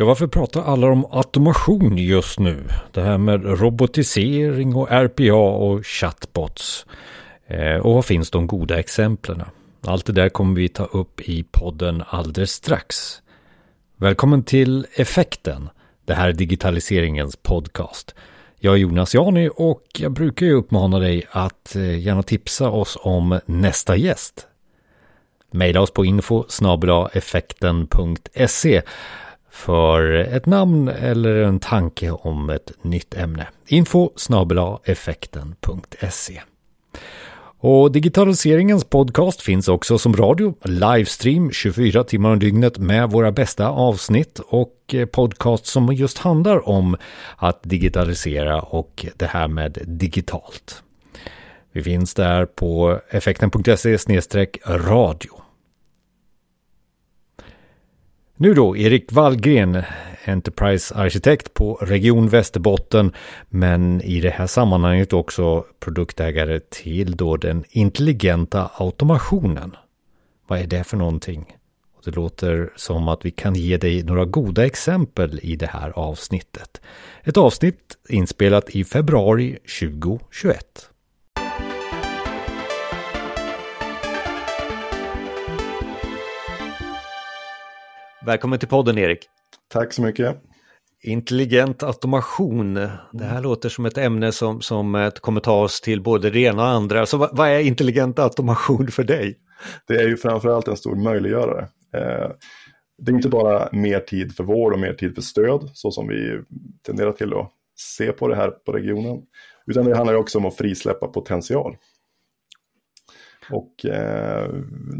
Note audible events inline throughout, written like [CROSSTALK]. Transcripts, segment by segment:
Ja, varför pratar alla om automation just nu? Det här med robotisering och RPA och chatbots. Eh, och vad finns de goda exemplen? Allt det där kommer vi ta upp i podden alldeles strax. Välkommen till Effekten. Det här är digitaliseringens podcast. Jag är Jonas Jani och jag brukar ju uppmana dig att eh, gärna tipsa oss om nästa gäst. Maila oss på info effekten.se för ett namn eller en tanke om ett nytt ämne. Info effekten.se och digitaliseringens podcast finns också som radio, livestream 24 timmar om dygnet med våra bästa avsnitt och eh, podcast som just handlar om att digitalisera och det här med digitalt. Vi finns där på effekten.se radio. Nu då, Erik Wallgren, Enterprise-arkitekt på Region Västerbotten, men i det här sammanhanget också produktägare till då den intelligenta automationen. Vad är det för någonting? det låter som att vi kan ge dig några goda exempel i det här avsnittet. Ett avsnitt inspelat i februari 2021. Välkommen till podden Erik. Tack så mycket. Intelligent automation. Det här låter som ett ämne som, som kommer ta oss till både det ena och andra. Så vad, vad är intelligent automation för dig? Det är ju framförallt en stor möjliggörare. Eh, det är inte bara mer tid för vård och mer tid för stöd, så som vi tenderar till att se på det här på regionen. Utan det handlar också om att frisläppa potential. Och eh,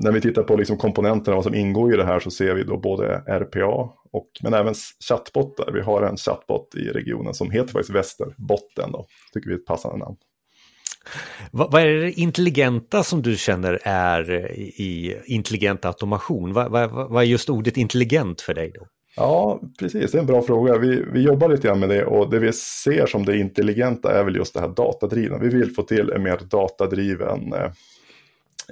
när vi tittar på liksom komponenterna, vad som ingår i det här, så ser vi då både RPA, och, men även chattbottar. Vi har en chattbot i regionen som heter faktiskt Västerbotten, då. tycker vi är ett passande namn. Vad, vad, är det intelligenta som du känner är i intelligent automation? Vad, vad, vad är just ordet intelligent för dig då? Ja, precis, det är en bra fråga. Vi, vi jobbar lite grann med det och det vi ser som det intelligenta är väl just det här datadrivna. Vi vill få till en mer datadriven eh,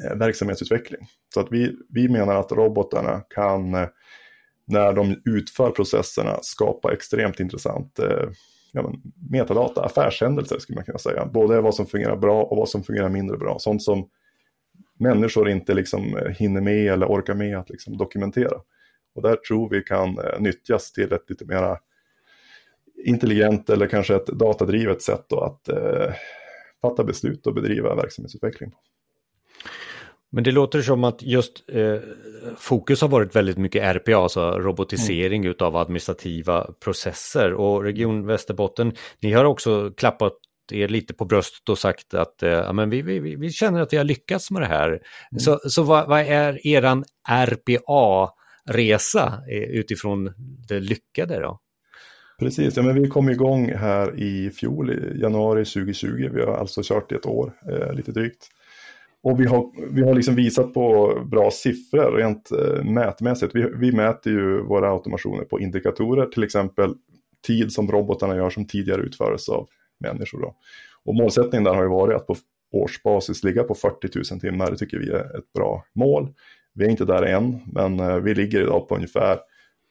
Eh, verksamhetsutveckling. Så att vi, vi menar att robotarna kan, eh, när de utför processerna, skapa extremt intressant eh, ja, men, metadata, affärshändelser skulle man kunna säga. Både vad som fungerar bra och vad som fungerar mindre bra. Sånt som människor inte liksom hinner med eller orkar med att liksom dokumentera. Och där tror vi kan nyttjas till ett lite mera intelligent eller kanske ett datadrivet sätt då att eh, fatta beslut och bedriva verksamhetsutveckling. på. Men det låter som att just eh, fokus har varit väldigt mycket RPA, alltså robotisering mm. av administrativa processer. Och Region Västerbotten, ni har också klappat er lite på bröstet och sagt att eh, ja, men vi, vi, vi känner att vi har lyckats med det här. Mm. Så, så vad, vad är eran RPA-resa eh, utifrån det lyckade då? Precis, ja, men vi kom igång här i fjol, i januari 2020. Vi har alltså kört i ett år, eh, lite drygt. Och vi har, vi har liksom visat på bra siffror rent eh, mätmässigt. Vi, vi mäter ju våra automationer på indikatorer, till exempel tid som robotarna gör som tidigare utfördes av människor. Då. Och målsättningen där har ju varit att på årsbasis ligga på 40 000 timmar. Det tycker vi är ett bra mål. Vi är inte där än, men eh, vi ligger idag på ungefär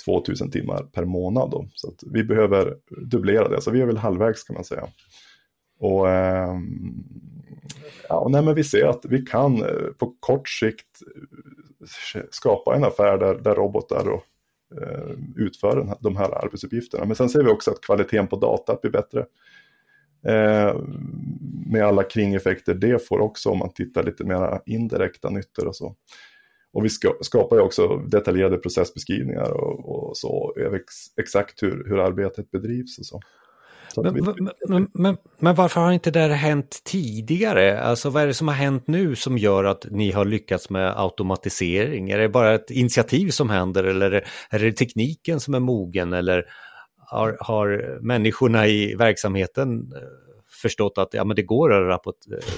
2 000 timmar per månad. Då. Så vi behöver dubblera det, så vi är väl halvvägs kan man säga. Och, eh, ja, nej, men vi ser att vi kan eh, på kort sikt eh, skapa en affär där, där robotar och, eh, utför den, de här arbetsuppgifterna. Men sen ser vi också att kvaliteten på data blir bättre. Eh, med alla kringeffekter det får också om man tittar lite mer indirekta nyttor och så. Och vi ska, skapar ju också detaljerade processbeskrivningar och, och så över ex, exakt hur, hur arbetet bedrivs och så. Men, men, men, men, varför har inte det här hänt tidigare? Alltså vad är det som har hänt nu som gör att ni har lyckats med automatisering? Är det bara ett initiativ som händer eller är det tekniken som är mogen eller har, har människorna i verksamheten eh, förstått att ja, men det går att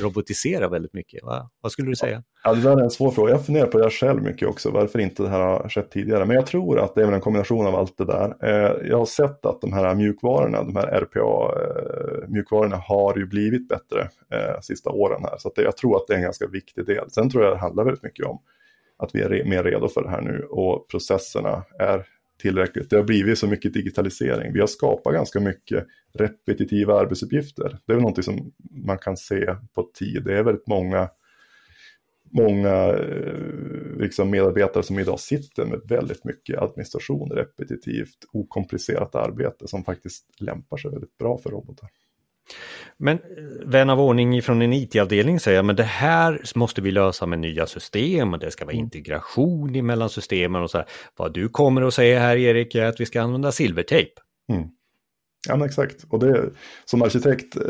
robotisera väldigt mycket. Va? Vad skulle du säga? Ja, det där är en svår fråga. Jag funderar på det själv mycket också, varför inte det här har skett tidigare. Men jag tror att det är väl en kombination av allt det där. Eh, jag har sett att de här mjukvarorna, de här RPA-mjukvarorna eh, har ju blivit bättre eh, sista åren här. Så jag tror att det är en ganska viktig del. Sen tror jag det handlar väldigt mycket om att vi är mer redo för det här nu och processerna är tillräckligt. Det har blivit så mycket digitalisering. Vi har skapat ganska mycket repetitiva arbetsuppgifter. Det är väl någonting som man kan se på tid. Det är väldigt många, många eh, liksom medarbetare som idag sitter med väldigt mycket administration, repetitivt, okomplicerat arbete som faktiskt lämpar sig väldigt bra för robotar. Men eh, vän av ordning från en IT-avdelning säger men det här måste vi lösa med nya system och det ska vara mm. integration mellan systemen och så här. Vad du kommer att säga här Erik är att vi ska använda silvertejp. Mm. Ja men exakt, och det, som arkitekt eh,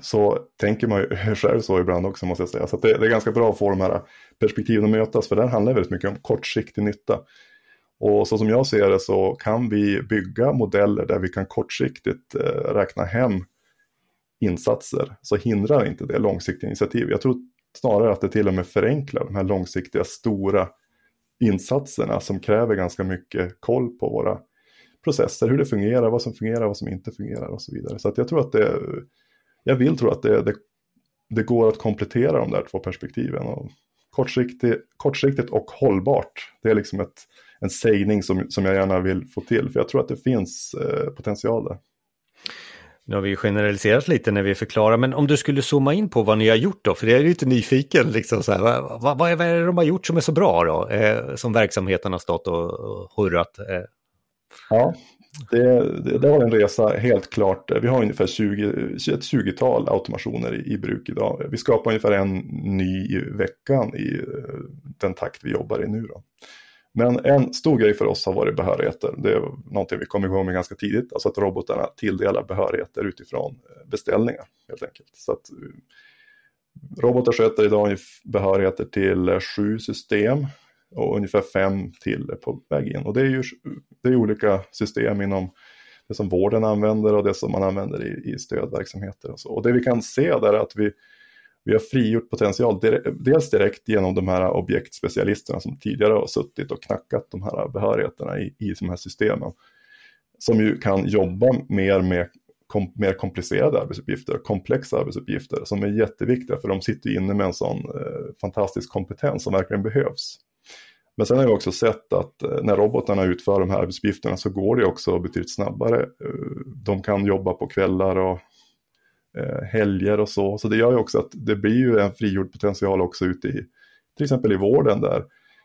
så tänker man ju [LAUGHS] själv så ibland också måste jag säga. Så det, det, är ganska bra att få de här perspektiven att mötas för det handlar väldigt mycket om kortsiktig nytta. Och så som jag ser det så kan vi bygga modeller där vi kan kortsiktigt eh, räkna hem insatser så hindrar inte det långsiktiga initiativ. Jag tror snarare att det till och med förenklar de här långsiktiga stora insatserna som kräver ganska mycket koll på våra processer, hur det fungerar, vad som fungerar, vad som inte fungerar och så vidare. Så att jag tror att det, jag vill tro att det, det, det går att komplettera de där två perspektiven. Och kortsiktigt, kortsiktigt och hållbart, det är liksom ett, en sägning som, som jag gärna vill få till, för jag tror att det finns eh, potential där. Nu har vi generaliserat lite när vi förklarar, men om du skulle zooma in på vad ni har gjort då, för det är ju lite nyfiken, liksom så här, vad, vad, vad, är det de har gjort som är så bra då, eh, som verksamheten har stått och, och hurrat? Eh. Ja, det, det, det, var en resa helt klart. Vi har ungefär 20, ett 20-tal automationer i, i, bruk idag. Vi skapar ungefär en ny i veckan i eh, den takt vi jobbar i nu. Då. Men en stor grej för oss har varit behörigheter. Det är någonting vi kom igång med ganska tidigt, alltså att robotarna tilldelar behörigheter utifrån eh, beställningar helt enkelt. Så att, eh, robotar sköter idag behörigheter till eh, sju system och ungefär fem till på väg in. Och det är ju det är olika system inom det som vården använder och det som man använder i, i stödverksamheter. Och, så. och det vi kan se där är att vi vi har frigjort potential, dels direkt genom de här objektspecialisterna som tidigare har suttit och knackat de här behörigheterna i, i de här systemen. Som ju kan jobba mer med kom, mer komplicerade arbetsuppgifter, komplexa arbetsuppgifter som är jätteviktiga för de sitter inne med en sån eh, fantastisk kompetens som verkligen behövs. Men sen har vi också sett att eh, när robotarna utför de här arbetsuppgifterna så går det också betydligt snabbare. Eh, de kan jobba på kvällar och eh, helger och så. Så det gör ju också att det blir ju en frigjord potential också ute i till exempel i vården där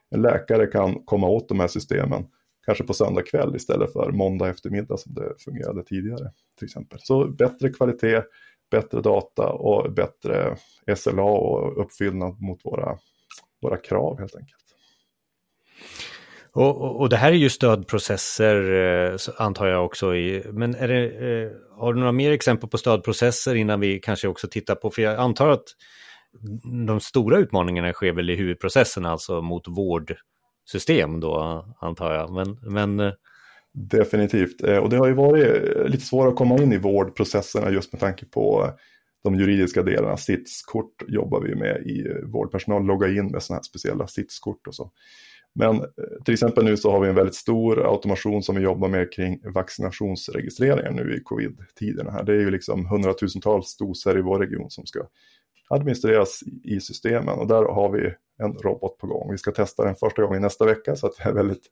en läkare kan komma åt de här systemen kanske på söndag kväll istället för måndag eftermiddag som det fungerade tidigare. till exempel. Så bättre kvalitet, bättre data och bättre SLA och uppfyllnad mot våra, våra krav helt enkelt. Och, och, och, det här är ju stödprocesser eh, antar jag också. I, men är det, eh, har du några mer exempel på stödprocesser innan vi kanske också tittar på, för jag antar att de stora utmaningarna sker väl i huvudprocessen, alltså mot vårdsystem då antar jag. Men, men... Eh, Definitivt, och det har ju varit lite svårare att komma in i vårdprocesserna just med tanke på de juridiska delarna. Sitskort jobbar vi med i vårdpersonal, logga in med sådana här speciella sitskort och så. Men eh, till exempel nu så har vi en väldigt stor automation som vi jobbar med kring vaccinationsregistreringen nu i covid-tiderna. Det är ju liksom hundratusentals doser i vår region som ska administreras i systemen och där har vi en robot på gång. Vi ska testa den första gången nästa vecka så att jag är väldigt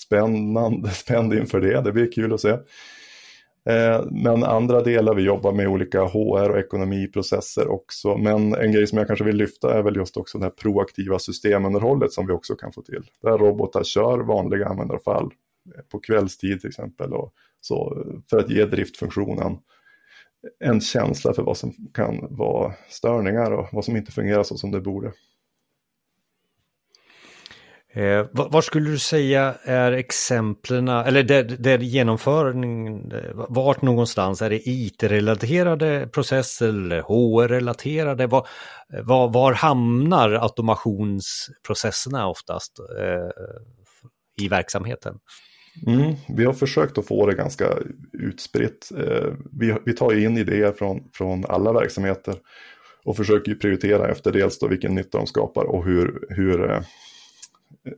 spännande, [LAUGHS] spänd inför det. Det blir kul att se. Eh, men andra delar, vi jobbar med olika HR och ekonomiprocesser också. Men en grej som jag kanske vill lyfta är väl just också det här proaktiva systemunderhållet som vi också kan få till. Där robotar kör vanliga användarfall eh, på kvällstid till exempel. Och så, för att ge driftfunktionen en känsla för vad som kan vara störningar och vad som inte fungerar så som det borde. Eh, var skulle du säga är exemplen, eller där, det genomföringen, vart någonstans, är det IT-relaterade processer eller HR-relaterade? Var, var, var, hamnar automationsprocesserna oftast eh, i verksamheten? Mm, vi har försökt att få det ganska utspritt. Eh, vi, vi tar ju in idéer från, från alla verksamheter och försöker prioritera efter dels då vilken nytta de skapar och hur, hur eh,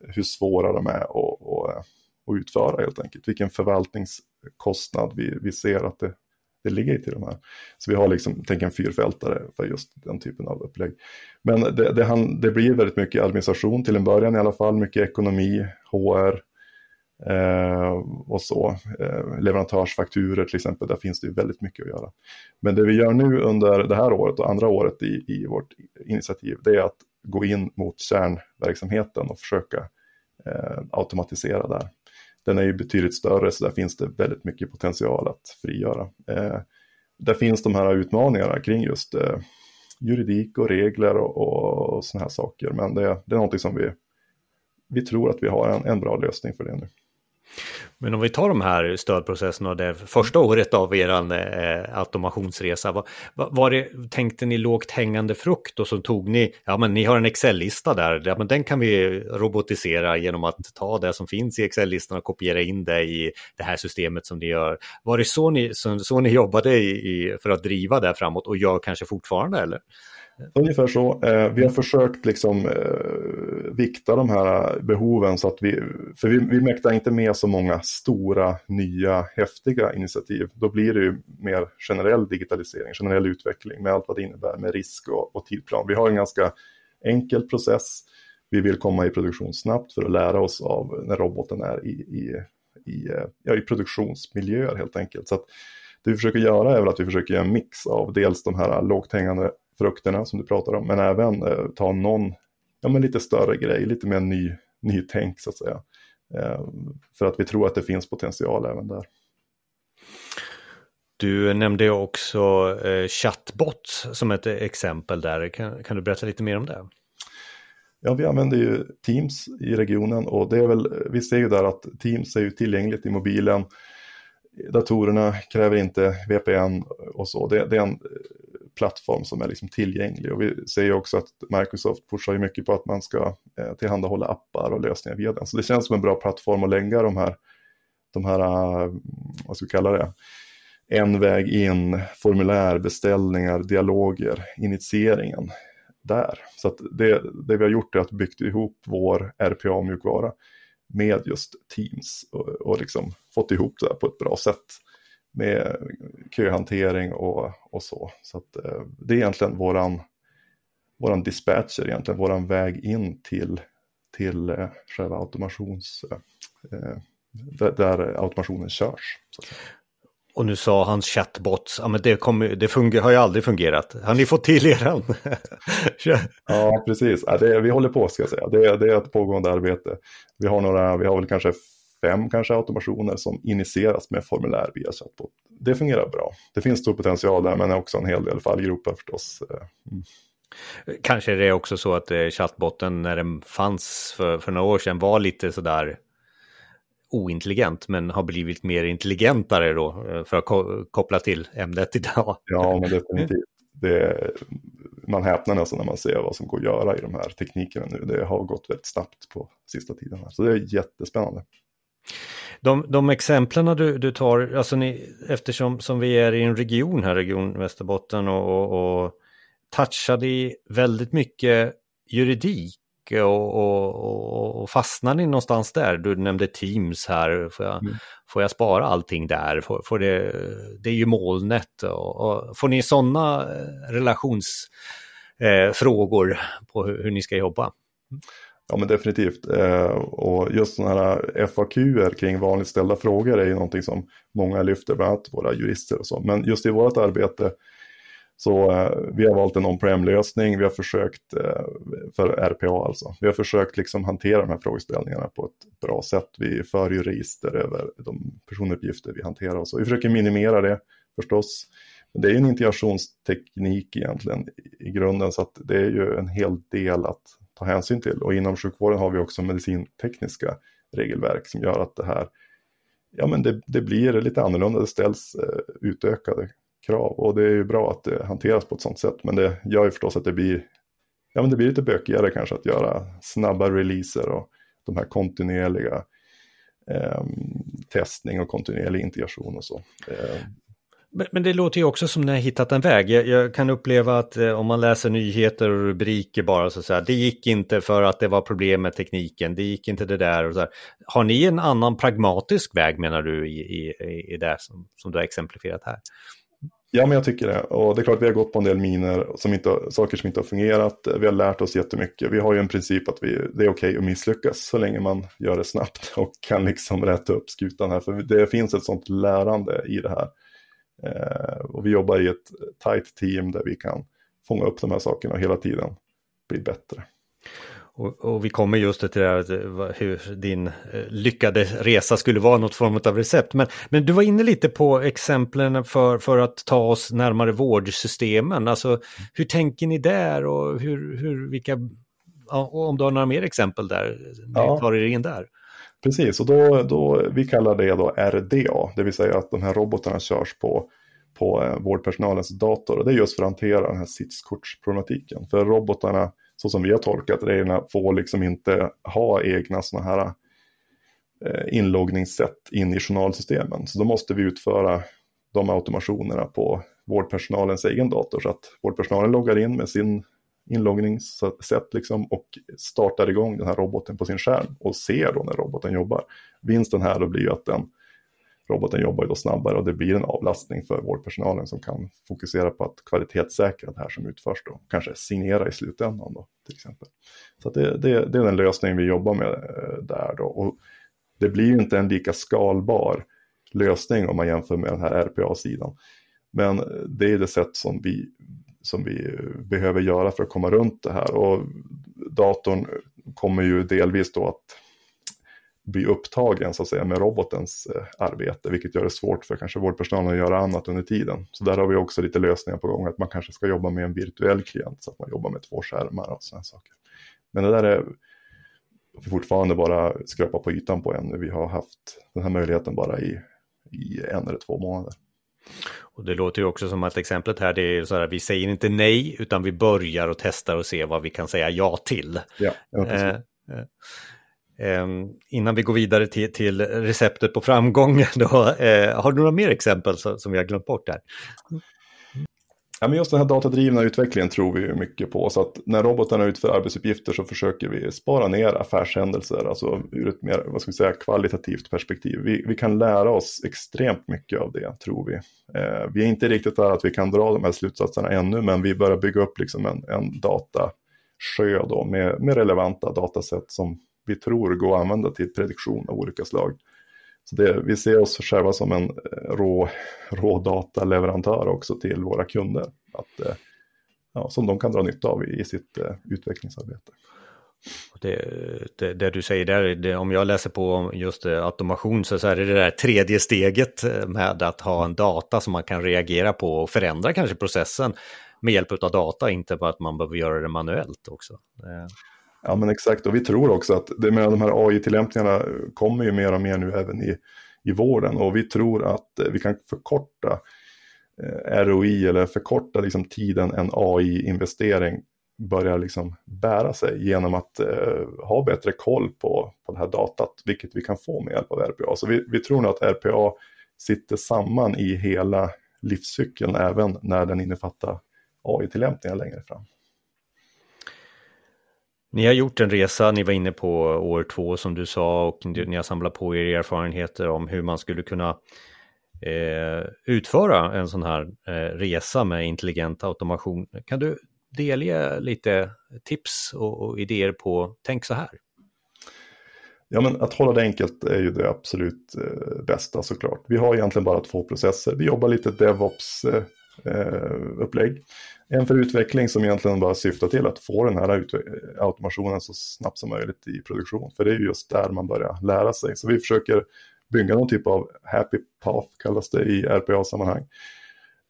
hur svåra de är att, att, att utföra helt enkelt. Vilken förvaltningskostnad vi, vi ser att det, det ligger i till de här. Så vi har liksom, tänk en fyrfältare för just den typen av upplägg. Men det, det, det blir väldigt mycket administration till en början i alla fall, mycket ekonomi, HR, eh, och så. Eh, leverantörsfakturer till exempel, där finns det ju väldigt mycket att göra. Men det vi gör nu under det här året och andra året i, i vårt initiativ, det är att gå in mot kärnverksamheten och försöka eh, automatisera där. Den är ju betydligt större så där finns det väldigt mycket potential att frigöra. Eh, där finns de här utmaningarna kring just eh, juridik och regler och, och, och sådana här saker. Men det, det är någonting som vi, vi tror att vi har en, en bra lösning för det nu. Men om vi tar de här stödprocesserna och det första året av er eh, automationsresa, vad, var det, tänkte ni lågt hängande frukt och så tog ni, ja men ni har en Excel-lista där, ja, men den kan vi robotisera genom att ta det som finns i Excel-listan och kopiera in det i det här systemet som ni gör. Var det så ni, så, så ni jobbade i, i, för att driva det framåt och gör kanske fortfarande eller? Ungefär så. Eh, vi har försökt liksom eh, vikta de här behoven så att vi, för vi, vi mäktar inte med så många stora, nya, häftiga initiativ. Då blir det ju mer generell digitalisering, generell utveckling med allt vad det innebär med risk och, och tidplan. Vi har en ganska enkel process. Vi vill komma i produktion snabbt för att lära oss av när roboten är i, i, i, eh, ja, i produktionsmiljöer helt enkelt. Så att det vi försöker göra är väl att vi försöker göra en mix av dels de här lågt hängande frukterna som du pratar om, men även eh, ta någon, ja men lite större grej, lite mer ny, nytänk så att säga. Eh, för att vi tror att det finns potential även där. Du nämnde också eh, chatbot som ett exempel där. Kan, kan du berätta lite mer om det? Ja, vi använder ju Teams i regionen och det är väl, vi ser ju där att Teams är ju tillgängligt i mobilen. Datorerna kräver inte VPN och så. Det, det är en plattform som är liksom tillgänglig. Och vi ser ju också att Microsoft pushar ju mycket på att man ska eh, tillhandahålla appar och lösningar via den. Så det känns som en bra plattform att lägga de här, de här eh, vad ska vi kalla det, en väg in, formulär, beställningar, dialoger, initieringen där. Så det, det vi har gjort är att byggt ihop vår RPA-mjukvara med just Teams och, och liksom fått ihop det på ett bra sätt med köhantering och, och så. Så att, eh, det är egentligen våran, våran dispatcher, egentligen våran väg in till, till eh, själva automations, eh, där, där automationen körs. Och nu sa hans chatbot, ja men det, kommer, det funger, har ju aldrig fungerat. Har ni fått till eran? [LAUGHS] ja, precis. Ja, det, vi håller på ska jag säga. Det, det är ett pågående arbete. Vi har några, vi har väl kanske fem kanske automationer som initieras med formulär via chatbot. Det fungerar bra. Det finns stor potential där men också en hel del fallgropar förstås. Mm. Kanske är det också så att eh, chattbotten när den fanns för, för några år sedan var lite sådär ointelligent men har blivit mer intelligentare då eh, för att koppla till ämnet idag. Ja, men definitivt. Det, man häpnar nästan när man ser vad som går att göra i de här teknikerna nu. Det har gått väldigt snabbt på sista tiden. Här. Så det är jättespännande. De, de exemplen du, du tar, alltså ni, eftersom som vi är i en region här, Region Västerbotten och, och, och touchade i väldigt mycket juridik och, och, och fastnar ni någonstans där? Du nämnde Teams här, får jag, mm. får jag spara allting där? Får, får det, det är ju molnet och, får ni sådana eh, relationsfrågor eh, på hur, hur, ni ska jobba? Ja men definitivt. Eh, och just sådana här FAQ kring vanligt ställda frågor är ju någonting som många lyfter, bland annat våra jurister och så. Men just i vårt arbete så eh, vi har valt en on-prem-lösning, vi har försökt, eh, för RPA alltså, vi har försökt liksom hantera de här frågeställningarna på ett bra sätt. Vi för ju register över de personuppgifter vi hanterar och så. Vi försöker minimera det förstås. Men det är ju en integrationsteknik egentligen i grunden så att det är ju en hel del att ta hänsyn till. Och inom sjukvården har vi också medicintekniska regelverk som gör att det här, ja men det, det blir lite annorlunda, det ställs eh, utökade krav och det är ju bra att det hanteras på ett sådant sätt. Men det gör ju förstås att det blir, ja men det blir lite bökigare kanske att göra snabba releaser och de här kontinuerliga eh, testning och kontinuerlig integration och så. Eh, men, det låter ju också som ni har hittat en väg. Jag, jag kan uppleva att eh, om man läser nyheter och rubriker bara så, säger det gick inte för att det var problem med tekniken, det gick inte det där och så här. Har ni en annan pragmatisk väg menar du i, i, i det som, som du har exemplifierat här? Ja, men jag tycker det. Och det är klart, vi har gått på en del miner, som inte, saker som inte har fungerat. Vi har lärt oss jättemycket. Vi har ju en princip att vi, det är okej okay att misslyckas så länge man gör det snabbt [LAUGHS] och kan liksom rätta upp skutan här. För det finns ett sånt lärande i det här. Eh, och vi jobbar i ett tight team där vi kan fånga upp de här sakerna och hela tiden bli bättre. Och, och, vi kommer just till det här, hur din eh, lyckade resa skulle vara något form av recept. Men, men du var inne lite på exemplen för, för att ta oss närmare vårdsystemen. Alltså hur tänker ni där och hur, hur vilka, ja, om du har några mer exempel där, ja. tar er in där. Precis, och då, då, vi kallar det då RDA, det vill säga att de här robotarna körs på, på eh, vårdpersonalens dator. Och det är just för att hantera den här sitskortsproblematiken. För robotarna så som vi har tolkat reglerna, får liksom inte ha egna sådana här eh, inloggningssätt in i journalsystemen. Så då måste vi utföra de automationerna på vårdpersonalens egen dator så att vårdpersonalen loggar in med sin inloggningssätt liksom och startar igång den här roboten på sin skärm och ser då när roboten jobbar. Vinsten här då blir ju att den roboten jobbar ju då snabbare och det blir en avlastning för vårdpersonalen som kan fokusera på att kvalitetssäkra det här som utförs då. Kanske signera i slutändan då till exempel. Så det, det, det, är den lösning vi jobbar med eh, där då. Och det blir ju inte en lika skalbar lösning om man jämför med den här RPA-sidan. Men eh, det är det sätt som vi, som vi behöver göra för att komma runt det här. Och datorn kommer ju delvis då att bli upptagen så att säga med robotens eh, arbete, vilket gör det svårt för kanske vårdpersonalen att göra annat under tiden. Så där har vi också lite lösningar på gång, att man kanske ska jobba med en virtuell klient, så att man jobbar med två skärmar och sådana saker. Men det där är fortfarande bara skrapa på ytan på ännu. Vi har haft den här möjligheten bara i, i en eller två månader. Och det låter ju också som att exemplet här, det är så här, vi säger inte nej, utan vi börjar och testar och ser vad vi kan säga ja till. Ja, ja eh, eh. Ehm, innan vi går vidare till, till receptet på framgång, [LAUGHS] då, eh, har du några mer exempel som, som vi har glömt bort där? Ja, men just den här datadrivna utvecklingen tror vi mycket på. Så att när robotarna utför arbetsuppgifter så försöker vi spara ner affärshändelser, alltså ur ett mer vad ska vi säga, kvalitativt perspektiv. Vi, vi kan lära oss extremt mycket av det, tror vi. Eh, vi är inte riktigt där att vi kan dra de här slutsatserna ännu, men vi börjar bygga upp liksom en, en datasjö då med, med relevanta datasätt som vi tror går att använda till prediktion av olika slag. Så det, vi ser oss själva som en eh, rå, rådataleverantör också till våra kunder. Att, eh, ja, som de kan dra nytta av i, sitt eh, utvecklingsarbete. Det, det, det, du säger där, det, om jag läser på just automation så, så är det det där tredje steget med att ha en data som man kan reagera på och förändra kanske processen med hjälp av data, inte bara att man behöver göra det manuellt också. Ja men exakt och vi tror också att det med de här AI-tillämpningarna kommer ju mer och mer nu även i, i vården och vi tror att eh, vi kan förkorta eh, ROI eller förkorta liksom tiden en AI-investering börjar liksom bära sig genom att eh, ha bättre koll på, på det här datat, vilket vi kan få med hjälp av RPA. Så vi, vi tror nog att RPA sitter samman i hela livscykeln även när den innefattar AI-tillämpningar längre fram. Ni har gjort en resa, ni var inne på år två som du sa och ni har samlat på er erfarenheter om hur man skulle kunna eh, utföra en sån här eh, resa med intelligent automation. Kan du delge lite tips och, och, idéer på tänk så här? Ja, men att hålla det enkelt är ju det absolut eh, bästa såklart. Vi har egentligen bara två processer. Vi jobbar lite DevOps eh, eh upplägg. En för utveckling som egentligen bara syftar till att få den här automationen så snabbt som möjligt i produktion. För det är just där man börjar lära sig. Så vi försöker bygga någon typ av happy path, kallas det i RPA-sammanhang.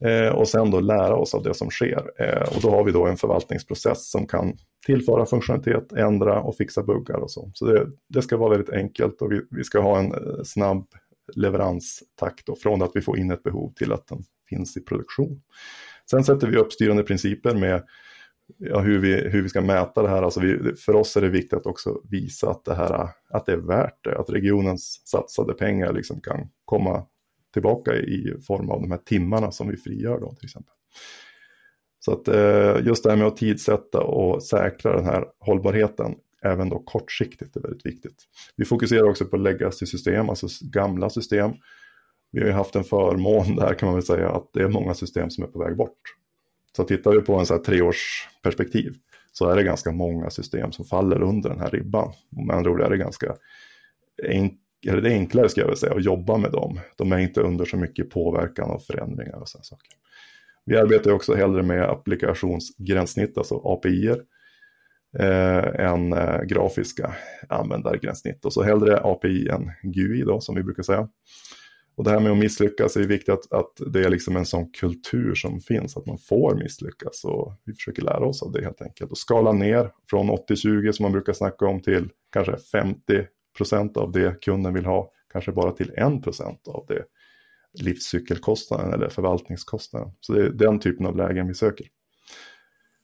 Eh, och sen då lära oss av det som sker. Eh, och då har vi då en förvaltningsprocess som kan tillföra funktionalitet, ändra och fixa buggar och så. Så det, det ska vara väldigt enkelt och vi, vi ska ha en eh, snabb leveranstakt då, från att vi får in ett behov till att den finns i produktion. Sen sätter vi upp styrande principer med ja, hur, vi, hur vi ska mäta det här. Alltså vi, för oss är det viktigt att också visa att det, här, att det är värt det, att regionens satsade pengar liksom kan komma tillbaka i form av de här timmarna som vi frigör då till exempel. Så att eh, just det här med att tidsätta och säkra den här hållbarheten även då kortsiktigt är väldigt viktigt. Vi fokuserar också på legacy-system, alltså gamla system vi har haft en förmån där kan man väl säga att det är många system som är på väg bort. Så tittar vi på en så här treårsperspektiv så är det ganska många system som faller under den här ribban. Med andra ord är det ganska enk eller det är enklare ska jag väl säga att jobba med dem. De är inte under så mycket påverkan av förändringar och sådana saker. Vi arbetar också hellre med applikationsgränssnitt, alltså API-er, eh, än eh, grafiska användargränssnitt. Och så hellre API än GUI då, som vi brukar säga. Och det här med att misslyckas är viktigt att, att det är liksom en sån kultur som finns, att man får misslyckas. Och vi försöker lära oss av det helt enkelt. Och skala ner från 80-20 som man brukar snacka om till kanske 50 procent av det kunden vill ha, kanske bara till 1 procent av det livscykelkostnaden eller förvaltningskostnaden. Så det är den typen av lägen vi söker.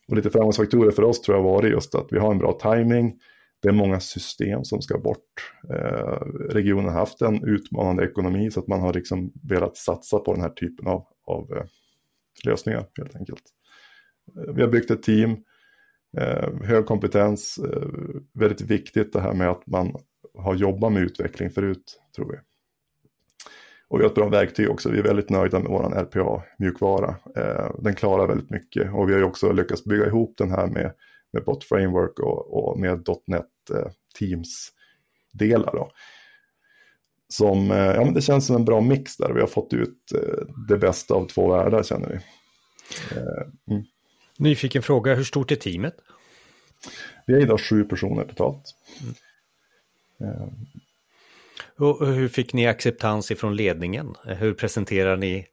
Och lite framgångsfaktorer för oss tror jag var det just att vi har en bra timing. Det är många system som ska bort. Eh, regionen har haft en utmanande ekonomi så att man har liksom velat satsa på den här typen av, av eh, lösningar helt enkelt. Eh, vi har byggt ett team, eh, hög kompetens, eh, väldigt viktigt det här med att man har jobbat med utveckling förut, tror vi. Och vi har ett bra verktyg också. Vi är väldigt nöjda med vår RPA-mjukvara. Eh, den klarar väldigt mycket och vi har också lyckats bygga ihop den här med, med Bot Framework och, och med .NET Teams-delar. Som, eh, ja men det känns som en bra mix där. Vi har fått ut eh, det bästa av två världar känner vi. Eh, mm. Nyfiken fråga, hur stort är teamet? Vi är idag sju personer totalt. Mm. Eh, och hur fick ni acceptans ifrån ledningen? Hur presenterar ni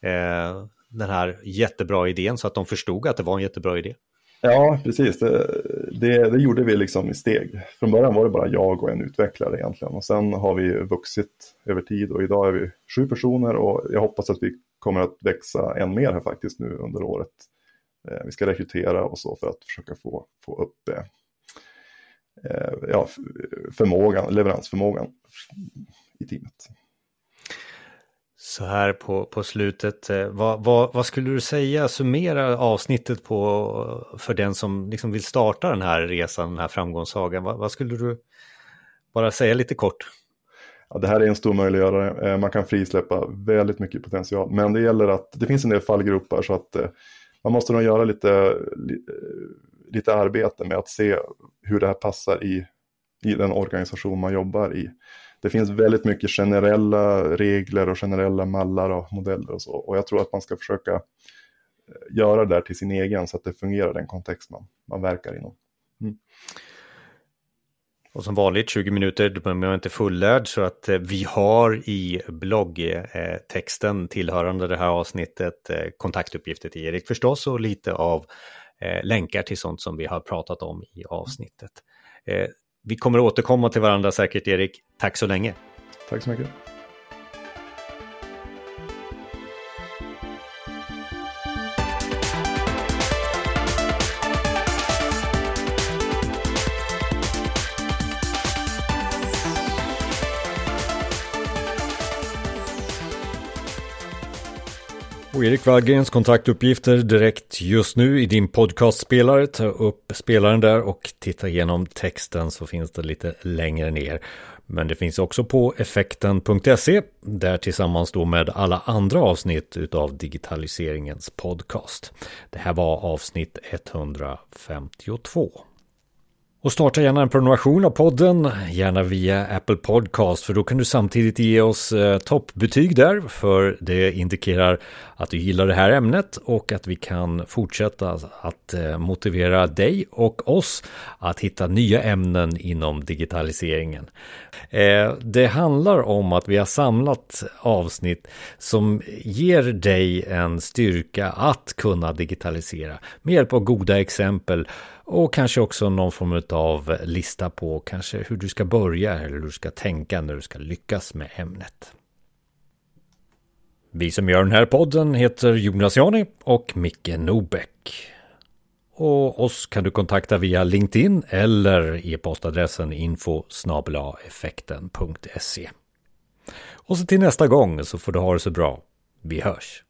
eh, den här jättebra idén så att de förstod att det var en jättebra idé? Ja, precis. Det, det, det, gjorde vi liksom i steg. Från början var det bara jag och en utvecklare egentligen. Och sen har vi vuxit över tid och idag är vi sju personer och jag hoppas att vi kommer att växa än mer här faktiskt nu under året. Eh, vi ska rekrytera och så för att försöka få, få upp Eh, eh ja, förmågan, leveransförmågan i teamet. Så här på, på slutet, eh, vad, vad, vad, skulle du säga, summera avsnittet på eh, för den som liksom vill starta den här resan, den här framgångssagan. Vad, vad skulle du bara säga lite kort? Ja, det här är en stor möjliggörare. Eh, man kan frisläppa väldigt mycket potential, men det gäller att det finns en del fallgropar så att man måste nog göra lite, lite arbete med att se hur det här passar i, i den organisation man jobbar i. Det finns väldigt mycket generella regler och generella mallar och modeller och så. Och jag tror att man ska försöka eh, göra det där till sin egen så att det fungerar den kontext man, man verkar inom. Mm. Och som vanligt 20 minuter, men jag inte fullärd så att eh, vi har i bloggtexten eh, tillhörande det här avsnittet kontaktuppgifter till Erik förstås och lite av länkar till sånt som vi har pratat om i avsnittet. Vi kommer återkomma till varandra säkert Erik. Tack så länge. Tack så mycket. Och Erik Wallgrens kontaktuppgifter direkt just nu i din podcastspelare. Ta upp spelaren där och titta igenom texten så finns det lite längre ner. Men det finns också på effekten.se där tillsammans då med alla andra avsnitt utav digitaliseringens podcast. Det här var avsnitt 152. Och starta gärna en prenumeration av podden, gärna via Apple Podcast, för då kan du samtidigt ge oss eh, toppbetyg där, för det indikerar att du gillar det här ämnet och att vi kan fortsätta att eh, motivera dig och oss att hitta nya ämnen inom digitaliseringen. Eh, det handlar om att vi har samlat avsnitt som ger dig en styrka att kunna digitalisera med hjälp av goda exempel och kanske också någon form av lista på kanske hur du ska börja eller hur du ska tänka när du ska lyckas med ämnet. Vi som gör den här podden heter Jonas Jani och Micke Nobäck. Och oss kan du kontakta via LinkedIn eller e-postadressen info effekten.se. Och så till nästa gång så får du ha det så bra. Vi hörs!